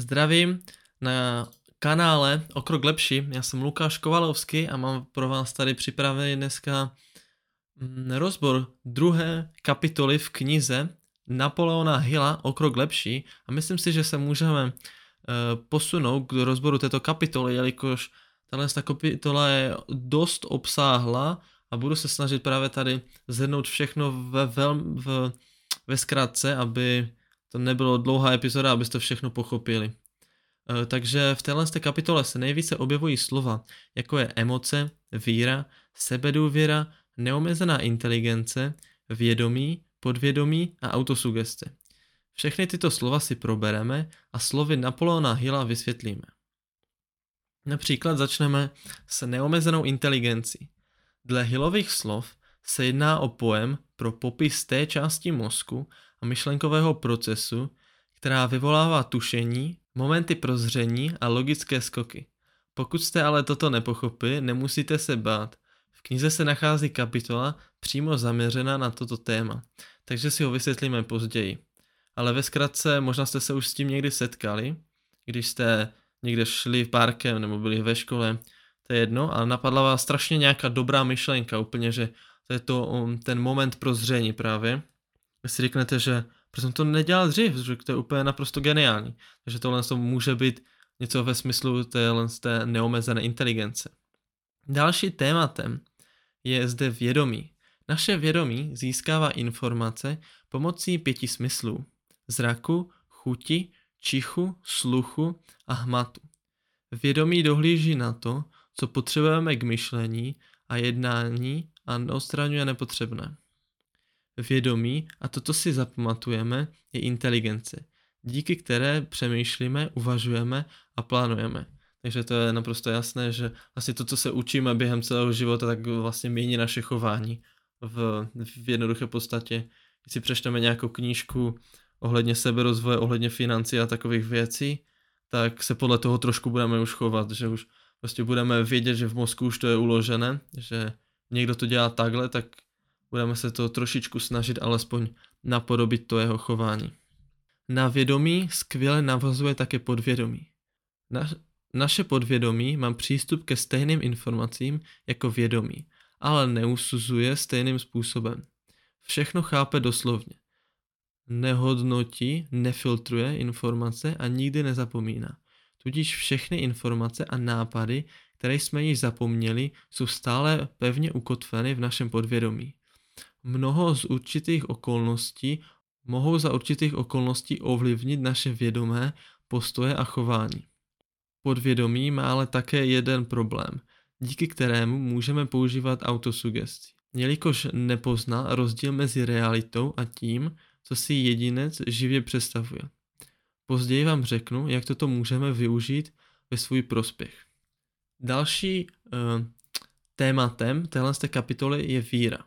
Zdravím na kanále O krok lepší. Já jsem Lukáš Kovalovský a mám pro vás tady připravený dneska mm, rozbor druhé kapitoly v knize Napoleona Hilla O krok lepší a myslím si, že se můžeme eh, posunout k rozboru této kapitoly, jelikož tahle kapitola je dost obsáhla a budu se snažit právě tady zhrnout všechno ve, velm, v, ve zkratce, aby to nebylo dlouhá epizoda, abyste všechno pochopili. E, takže v téhle kapitole se nejvíce objevují slova, jako je emoce, víra, sebedůvěra, neomezená inteligence, vědomí, podvědomí a autosugeste. Všechny tyto slova si probereme a slovy Napoleona Hilla vysvětlíme. Například začneme s neomezenou inteligencí. Dle Hillových slov se jedná o pojem pro popis té části mozku a myšlenkového procesu, která vyvolává tušení, momenty prozření a logické skoky. Pokud jste ale toto nepochopili, nemusíte se bát. V knize se nachází kapitola přímo zaměřená na toto téma, takže si ho vysvětlíme později. Ale ve zkratce, možná jste se už s tím někdy setkali, když jste někde šli parkem nebo byli ve škole, to je jedno, ale napadla vás strašně nějaká dobrá myšlenka, úplně, že to je to um, ten moment prozření právě. Vy si řeknete, že proč jsem to nedělal dřív, že to je úplně naprosto geniální. Takže tohle může být něco ve smyslu téhle té neomezené inteligence. Další tématem je zde vědomí. Naše vědomí získává informace pomocí pěti smyslů. Zraku, chuti, čichu, sluchu a hmatu. Vědomí dohlíží na to, co potřebujeme k myšlení a jednání a odstraňuje nepotřebné. Vědomí, a toto si zapamatujeme, je inteligence, díky které přemýšlíme, uvažujeme a plánujeme. Takže to je naprosto jasné, že asi to, co se učíme během celého života, tak vlastně mění naše chování v, v jednoduché podstatě. Když si přečteme nějakou knížku ohledně seberozvoje, ohledně financí a takových věcí, tak se podle toho trošku budeme už chovat, že už prostě budeme vědět, že v mozku už to je uložené, že někdo to dělá takhle, tak budeme se to trošičku snažit alespoň napodobit to jeho chování. Na vědomí skvěle navazuje také podvědomí. Na, naše podvědomí má přístup ke stejným informacím jako vědomí, ale neusuzuje stejným způsobem. Všechno chápe doslovně. Nehodnotí, nefiltruje informace a nikdy nezapomíná. Tudíž všechny informace a nápady, které jsme již zapomněli, jsou stále pevně ukotveny v našem podvědomí. Mnoho z určitých okolností mohou za určitých okolností ovlivnit naše vědomé postoje a chování. Podvědomí má ale také jeden problém, díky kterému můžeme používat autosugesti. Jelikož nepozná rozdíl mezi realitou a tím, co si jedinec živě představuje. Později vám řeknu, jak toto můžeme využít ve svůj prospěch. Další uh, tématem téhle kapitoly je víra.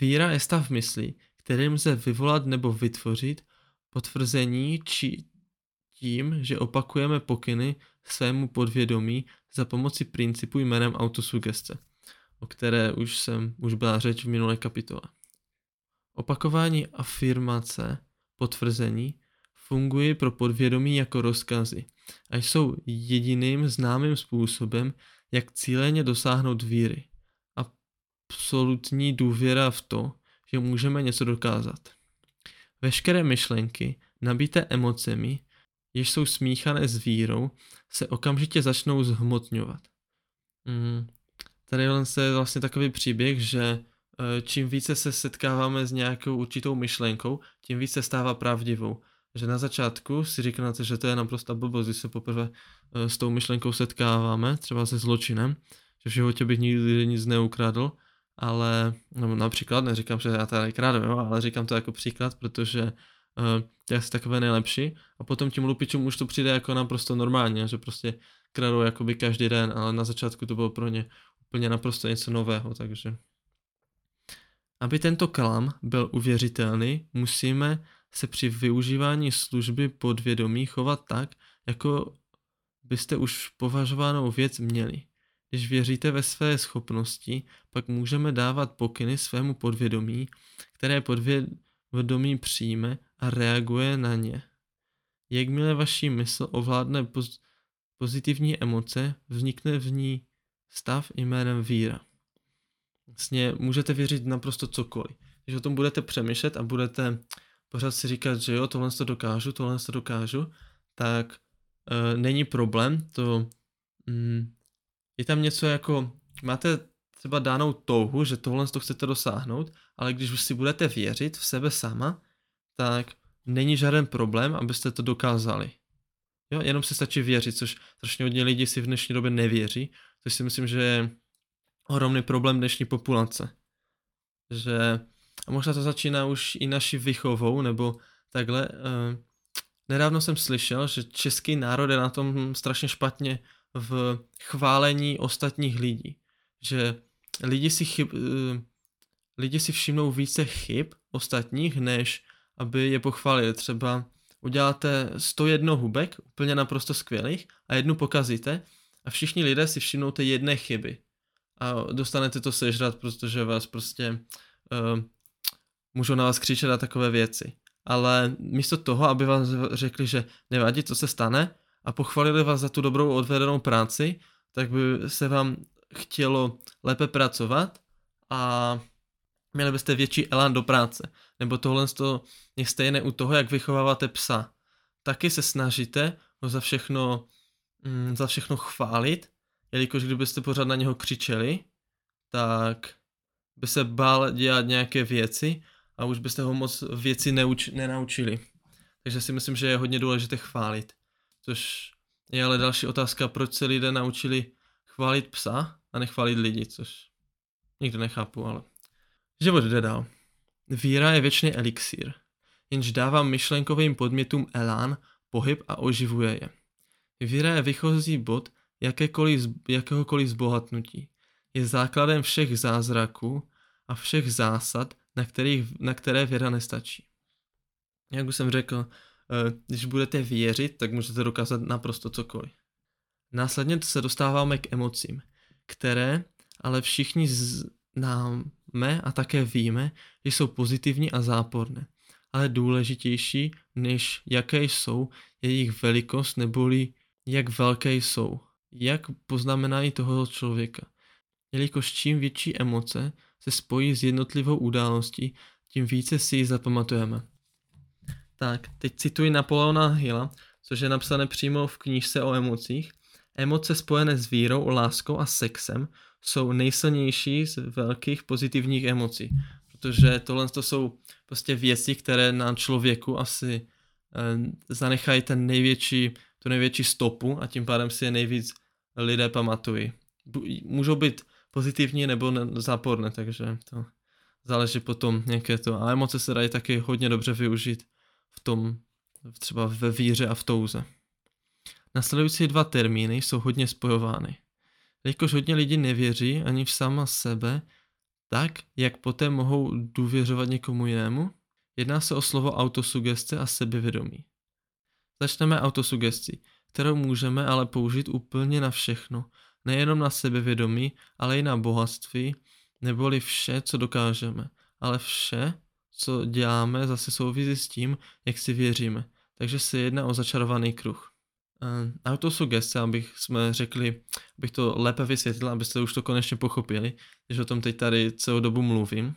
Víra je stav mysli, který lze vyvolat nebo vytvořit potvrzení či tím, že opakujeme pokyny svému podvědomí za pomoci principu jménem autosugestce, o které už jsem už byla řeč v minulé kapitole. Opakování afirmace, potvrzení, fungují pro podvědomí jako rozkazy a jsou jediným známým způsobem, jak cíleně dosáhnout víry. Absolutní důvěra v to, že můžeme něco dokázat. Veškeré myšlenky, nabité emocemi, jež jsou smíchané s vírou, se okamžitě začnou zhmotňovat. Hmm. Tady je vlastně takový příběh, že Eh, čím více se setkáváme s nějakou určitou myšlenkou, tím více stává pravdivou. Že na začátku si říkáte, že to je naprosto blbost, když se poprvé eh, s tou myšlenkou setkáváme, třeba se zločinem, že v životě bych nikdy nic neukradl, ale no, například, neříkám, že já tady krádu, jo, ale říkám to jako příklad, protože uh, je asi takové nejlepší a potom tím lupičům už to přijde jako naprosto normálně, že prostě kradou jakoby každý den, ale na začátku to bylo pro ně úplně naprosto něco nového, takže aby tento klam byl uvěřitelný, musíme se při využívání služby podvědomí chovat tak, jako byste už považovanou věc měli. Když věříte ve své schopnosti, pak můžeme dávat pokyny svému podvědomí, které podvědomí přijme a reaguje na ně. Jakmile vaší mysl ovládne poz- pozitivní emoce, vznikne v ní stav jménem víra. Vlastně můžete věřit naprosto cokoliv. Když o tom budete přemýšlet a budete pořád si říkat, že jo, tohle to dokážu, tohle to dokážu, tak e, není problém, to mm, je tam něco jako, máte třeba dánou touhu, že tohle to chcete dosáhnout, ale když už si budete věřit v sebe sama, tak není žádný problém, abyste to dokázali. Jo, jenom se stačí věřit, což strašně hodně lidí si v dnešní době nevěří, což si myslím, že je ohromný problém dnešní populace. Že, a možná to začíná už i naší vychovou, nebo takhle. Eh, nedávno jsem slyšel, že český národ je na tom strašně špatně v chválení ostatních lidí. Že lidi si, chyb, eh, lidi si všimnou více chyb ostatních, než aby je pochválili. Třeba uděláte 101 hubek, úplně naprosto skvělých, a jednu pokazíte a všichni lidé si všimnou té jedné chyby. A dostanete to sežrat, protože vás prostě uh, můžou na vás křičet a takové věci. Ale místo toho, aby vás řekli, že nevadí, co se stane, a pochválili vás za tu dobrou odvedenou práci, tak by se vám chtělo lépe pracovat a měli byste větší elán do práce. Nebo tohle je stejné u toho, jak vychováváte psa. Taky se snažíte ho za všechno, mm, za všechno chválit, jelikož kdybyste pořád na něho křičeli, tak by se bál dělat nějaké věci a už byste ho moc věci neuč, nenaučili. Takže si myslím, že je hodně důležité chválit. Což je ale další otázka, proč se lidé naučili chválit psa a nechválit lidi, což nikdo nechápu, ale život jde dál. Víra je věčný elixír, jenž dává myšlenkovým podmětům elán, pohyb a oživuje je. Víra je vychozí bod jakékoliv, jakéhokoliv zbohatnutí. Je základem všech zázraků a všech zásad, na, kterých, na které věra nestačí. Jak už jsem řekl, když budete věřit, tak můžete dokázat naprosto cokoliv. Následně se dostáváme k emocím, které ale všichni známe a také víme, že jsou pozitivní a záporné. Ale důležitější, než jaké jsou, je jejich velikost neboli jak velké jsou. Jak poznamenají toho člověka. Jelikož čím větší emoce se spojí s jednotlivou událostí, tím více si ji zapamatujeme. Tak, teď cituji Napoleona Hilla, což je napsané přímo v knížce o emocích. Emoce spojené s vírou, láskou a sexem jsou nejsilnější z velkých pozitivních emocí, protože tohle to jsou prostě věci, které na člověku asi eh, zanechají ten největší, tu největší stopu a tím pádem si je nejvíc lidé pamatují. Můžou být pozitivní nebo záporné, takže to záleží potom nějaké to. A emoce se dají taky hodně dobře využít v tom, třeba ve víře a v touze. Nasledující dva termíny jsou hodně spojovány. Jelikož hodně lidí nevěří ani v sama sebe, tak jak poté mohou důvěřovat někomu jinému? Jedná se o slovo autosugestce a sebevědomí. Začneme autosugestí, kterou můžeme ale použít úplně na všechno, nejenom na sebevědomí, ale i na bohatství, neboli vše, co dokážeme, ale vše, co děláme, zase souvisí s tím, jak si věříme. Takže se jedná o začarovaný kruh. Uh, autosugestce, abych jsme řekli, abych to lépe vysvětlil, abyste už to konečně pochopili, když o tom teď tady celou dobu mluvím.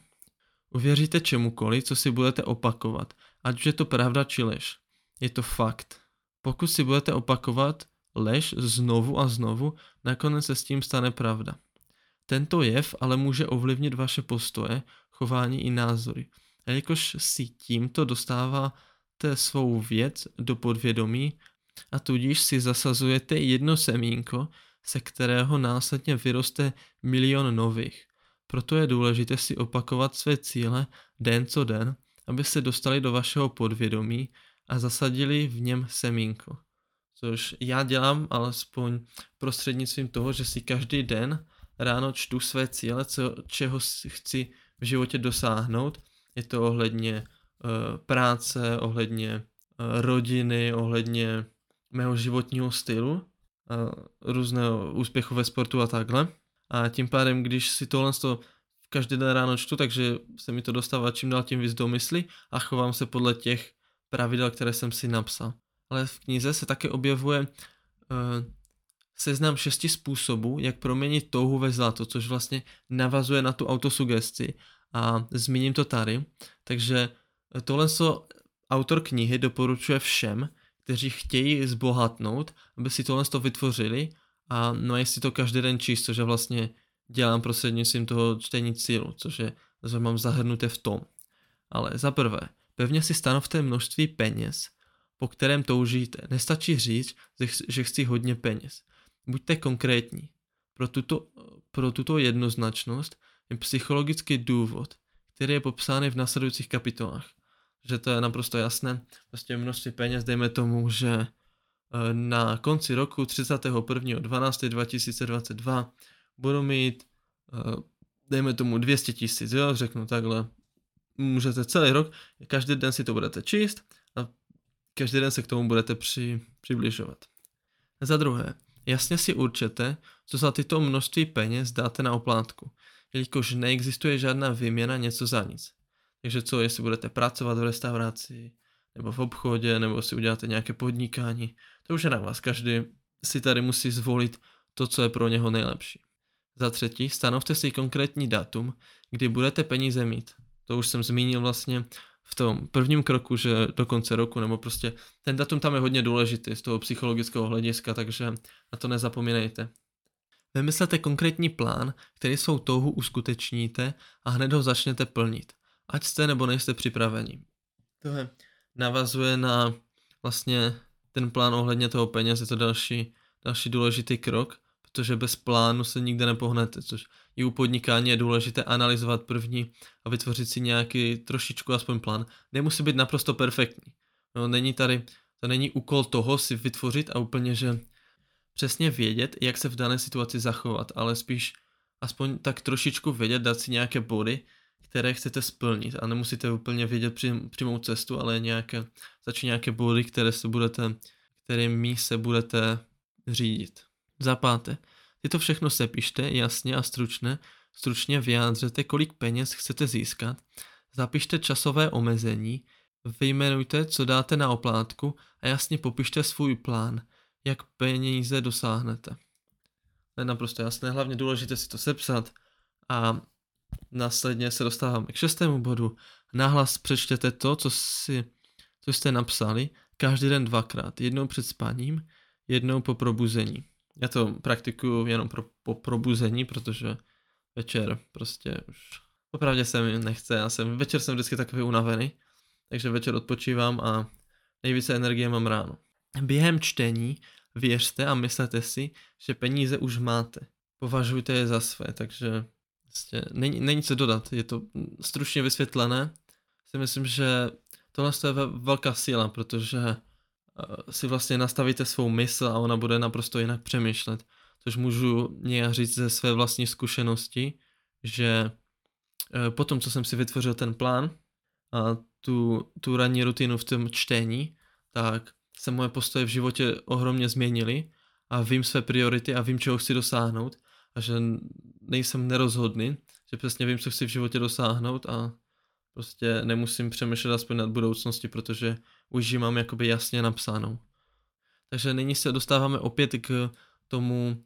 Uvěříte čemukoliv, co si budete opakovat, ať už je to pravda či lež. Je to fakt. Pokud si budete opakovat lež znovu a znovu, nakonec se s tím stane pravda. Tento jev ale může ovlivnit vaše postoje, chování i názory. Jakož si tímto dostáváte svou věc do podvědomí a tudíž si zasazujete jedno semínko, se kterého následně vyroste milion nových. Proto je důležité si opakovat své cíle den co den, aby se dostali do vašeho podvědomí a zasadili v něm semínko. Což já dělám alespoň prostřednictvím toho, že si každý den ráno čtu své cíle, co, čeho chci v životě dosáhnout. Je to ohledně uh, práce, ohledně uh, rodiny, ohledně mého životního stylu, a různého úspěchu ve sportu a takhle. A tím pádem, když si tohle to každý den ráno čtu, takže se mi to dostává čím dál tím víc do mysli a chovám se podle těch pravidel, které jsem si napsal. ale v knize se také objevuje uh, seznam šesti způsobů, jak proměnit touhu ve zlato, což vlastně navazuje na tu autosugesti a zmíním to tady. Takže tohle co autor knihy doporučuje všem, kteří chtějí zbohatnout, aby si tohle to vytvořili a mají si to každý den číst, což vlastně dělám prostřednictvím toho čtení cílu, což je, že mám zahrnuté v tom. Ale za prvé, pevně si stanovte množství peněz, po kterém toužíte. Nestačí říct, že chci hodně peněz. Buďte konkrétní. Pro tuto, pro tuto jednoznačnost je psychologický důvod, který je popsán v následujících kapitolách. Že to je naprosto jasné. Prostě množství peněz, dejme tomu, že eh, na konci roku 31.12.2022 budu mít, eh, dejme tomu 200 tisíc, jo, řeknu takhle. Můžete celý rok, každý den si to budete číst a každý den se k tomu budete při, přibližovat. Za druhé, jasně si určete, co za tyto množství peněz dáte na oplátku, jelikož neexistuje žádná výměna něco za nic. Takže co, jestli budete pracovat v restauraci, nebo v obchodě, nebo si uděláte nějaké podnikání, to už je na vás. Každý si tady musí zvolit to, co je pro něho nejlepší. Za třetí, stanovte si konkrétní datum, kdy budete peníze mít. To už jsem zmínil vlastně v tom prvním kroku, že do konce roku, nebo prostě ten datum tam je hodně důležitý z toho psychologického hlediska, takže na to nezapomínejte. Vymyslete konkrétní plán, který svou touhu uskutečníte a hned ho začnete plnit. Ať jste nebo nejste připraveni. Tohle navazuje na vlastně ten plán ohledně toho peněz, je to další, další důležitý krok, protože bez plánu se nikde nepohnete, což i u podnikání je důležité analyzovat první a vytvořit si nějaký trošičku aspoň plán. Nemusí být naprosto perfektní. No, není tady, to není úkol toho si vytvořit a úplně, že přesně vědět, jak se v dané situaci zachovat, ale spíš aspoň tak trošičku vědět, dát si nějaké body, které chcete splnit. A nemusíte úplně vědět přím, přímou cestu, ale nějaké, začít nějaké body, které se budete, kterými se budete řídit. Za páté, tyto všechno sepište jasně a stručně, stručně vyjádřete, kolik peněz chcete získat, zapište časové omezení, vyjmenujte, co dáte na oplátku a jasně popište svůj plán, jak peníze dosáhnete. To je naprosto jasné, hlavně důležité si to sepsat a následně se dostáváme k šestému bodu. Nahlas přečtěte to, co, si, co jste napsali, každý den dvakrát. Jednou před spaním, jednou po probuzení. Já to praktikuju jenom pro, po probuzení, protože večer prostě už opravdu se mi nechce. Já jsem, večer jsem vždycky takový unavený, takže večer odpočívám a nejvíce energie mám ráno. Během čtení věřte a myslete si, že peníze už máte. Považujte je za své, takže prostě není, není co dodat. Je to stručně vysvětlené. Si myslím, že tohle je velká síla, protože Eh, si vlastně nastavíte svou mysl a ona bude naprosto jinak přemýšlet. Což můžu nějak říct ze své vlastní zkušenosti, že eh, potom, co jsem si vytvořil ten plán a tu, tu ranní rutinu v tom čtení, tak se moje postoje v životě ohromně změnily a vím své priority a vím, čeho chci dosáhnout a že nejsem nerozhodný, že přesně vím, co chci v životě dosáhnout a prostě nemusím přemýšlet aspoň nad budoucnosti, protože už ji mám jakoby jasně napsánou. Takže nyní se dostáváme opět k tomu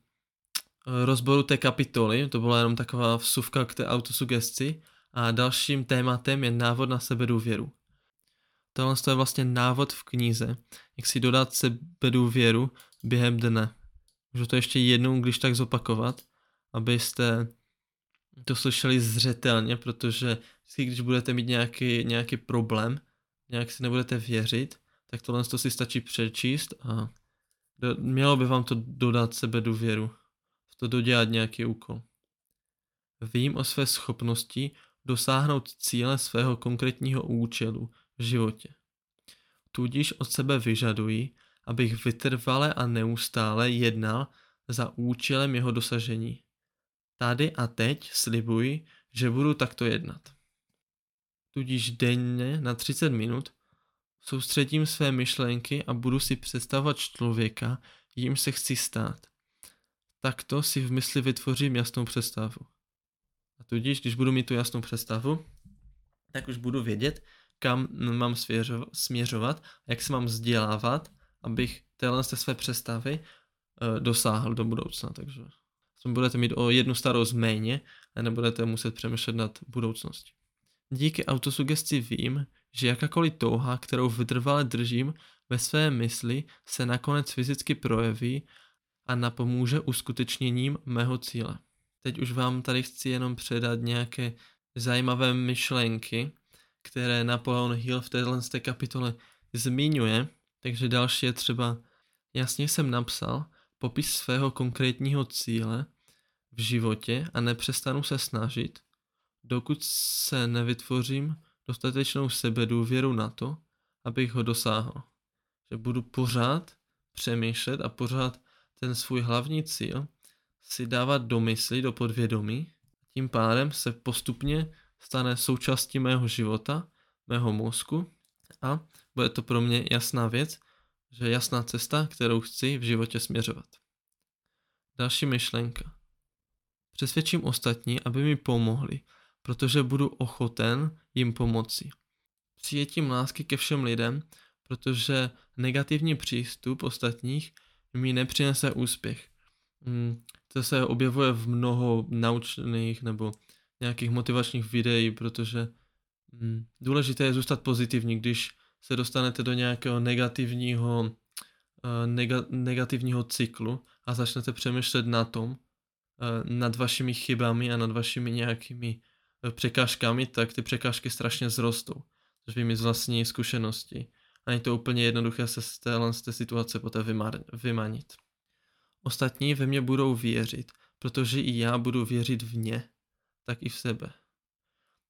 eh, rozboru té kapitoly, to byla jenom taková vsuvka k té autosugesti a dalším tématem je návod na sebedůvěru. Tohle je vlastně návod v knize, jak si dodat sebedůvěru během dne. Můžu to ještě jednou, když tak zopakovat, abyste to slyšeli zřetelně, protože vždycky, když budete mít nějaký, nějaký problém, nějak si nebudete věřit, tak tohle to si stačí přečíst a do, mělo by vám to dodat sebe důvěru, to dodělat nějaký úkol. Vím o své schopnosti dosáhnout cíle svého konkrétního účelu v životě. Tudíž od sebe vyžaduji, abych vytrvale a neustále jednal za účelem jeho dosažení. Tady a teď slibuji, že budu takto jednat tudíž denně na 30 minut soustředím své myšlenky a budu si představovat člověka, jim se chci stát. Takto si v mysli vytvořím jasnou představu. A tudíž, když budu mít tu jasnou představu, tak už budu vědět, kam mám směřovat, jak se mám vzdělávat abych téhle z své přestavy uh, dosáhl do budoucna, takže budete mít o jednu starost méně a nebudete muset přemýšlet nad budoucností. Díky autosugesti vím, že jakákoliv touha, kterou vytrvale držím ve své mysli, se nakonec fyzicky projeví a napomůže uskutečněním mého cíle. Teď už vám tady chci jenom předat nějaké zajímavé myšlenky, které Napoleon Hill v téhle kapitole zmiňuje, takže další je třeba, jasně jsem napsal popis svého konkrétního cíle v životě a nepřestanu se snažit, dokud se nevytvořím dostatečnou sebedůvěru na to, abych ho dosáhl. Že budu pořád přemýšlet a pořád ten svůj hlavní cíl si dávat do mysli, do podvědomí. Tím pádem se postupně stane součástí mého života, mého mozku a bude to pro mě jasná věc, že jasná cesta, kterou chci v životě směřovat. Další myšlenka. Přesvědčím ostatní, aby mi pomohli, protože budu ochoten jim pomoci. Přijetím lásky ke všem lidem, protože negativní přístup ostatních mi nepřinese úspěch. Hmm, to se objevuje v mnoho naučných nebo nějakých motivačních videí, protože hmm, důležité je zůstat pozitivní, když se dostanete do nějakého negativního, uh, nega, negativního cyklu a začnete přemýšlet na tom, uh, nad vašimi chybami a nad vašimi nějakými uh, překážkami, tak ty překážky strašně zrostou, což vím z vlastní zkušenosti. A je to úplně jednoduché se z téhle z té situace poté vymanit. Ostatní ve mě budou věřit, protože i já budu věřit v ně, tak i v sebe.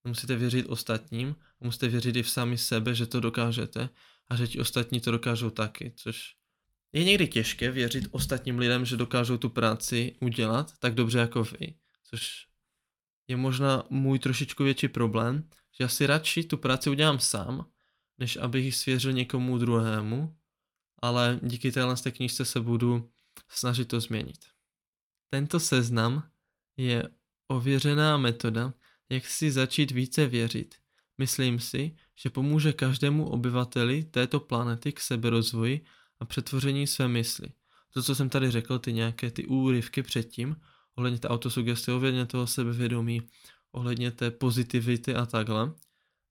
Musíte věřit ostatním, musíte věřit i v sami sebe, že to dokážete a že ti ostatní to dokážou taky, což je někdy těžké věřit ostatním lidem, že dokážou tu práci udělat tak dobře jako vy, což je možná můj trošičku větší problém, že já si radši tu práci udělám sám, než abych ji svěřil někomu druhému, ale díky téhle knížce se budu snažit to změnit. Tento seznam je ověřená metoda, jak si začít více věřit. Myslím si, že pomůže každému obyvateli této planety k seberozvoji a přetvoření své mysli. To, co jsem tady řekl, ty nějaké ty úryvky předtím, ohledně té autosugestě, ohledně toho sebevědomí, ohledně té pozitivity a takhle,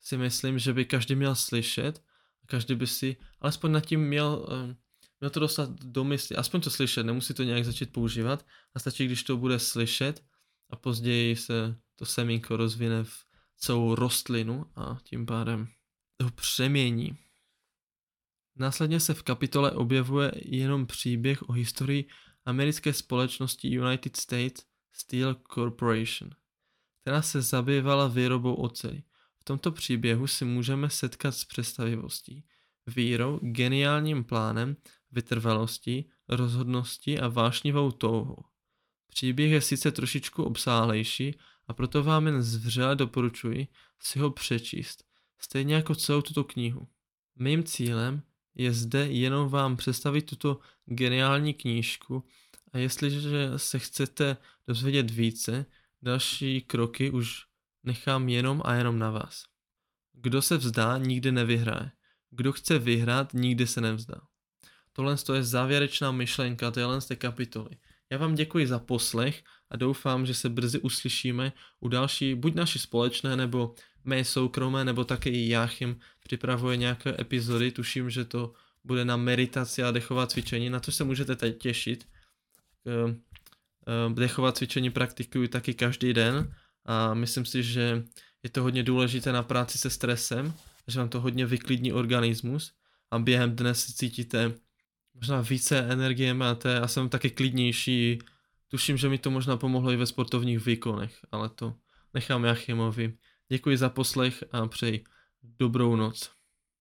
si myslím, že by každý měl slyšet, každý by si alespoň nad tím měl, eh, měl to dostat do mysli, aspoň to slyšet, nemusí to nějak začít používat a stačí, když to bude slyšet a později se to semínko rozvine v celou rostlinu a tím pádem to přemění. Následně se v kapitole objevuje jenom příběh o historii americké společnosti United States Steel Corporation, která se zabývala výrobou oceli. V tomto příběhu si můžeme setkat s představivostí, vírou, geniálním plánem, vytrvalostí, rozhodností a vášnivou touhou. Příběh je sice trošičku obsáhlejší a proto vám jen zvřele doporučuji si ho přečíst, stejně jako celou tuto knihu. Mým cílem je zde jenom vám představit tuto geniální knížku a jestliže se chcete dozvědět více, další kroky už nechám jenom a jenom na vás. Kdo se vzdá, nikdy nevyhraje. Kdo chce vyhrát, nikdy se nevzdá. Tohle je závěrečná myšlenka téhle té kapitoly. Já vám děkuji za poslech a doufám, že se brzy uslyšíme u další, buď naší společné, nebo mé soukromé, nebo také i Jáchym připravuje nějaké epizody, tuším, že to bude na meditaci a dechová cvičení, na to se můžete teď těšit. Eh, dechová cvičení praktikuji taky každý den a myslím si, že je to hodně důležité na práci se stresem, že vám to hodně vyklidní organismus a během dne si cítíte možná více energie máte a jsem taky klidnější. Tuším, že mi to možná pomohlo i ve sportovních výkonech, ale to nechám Jachimovi. Děkuji za poslech a přeji dobrou noc.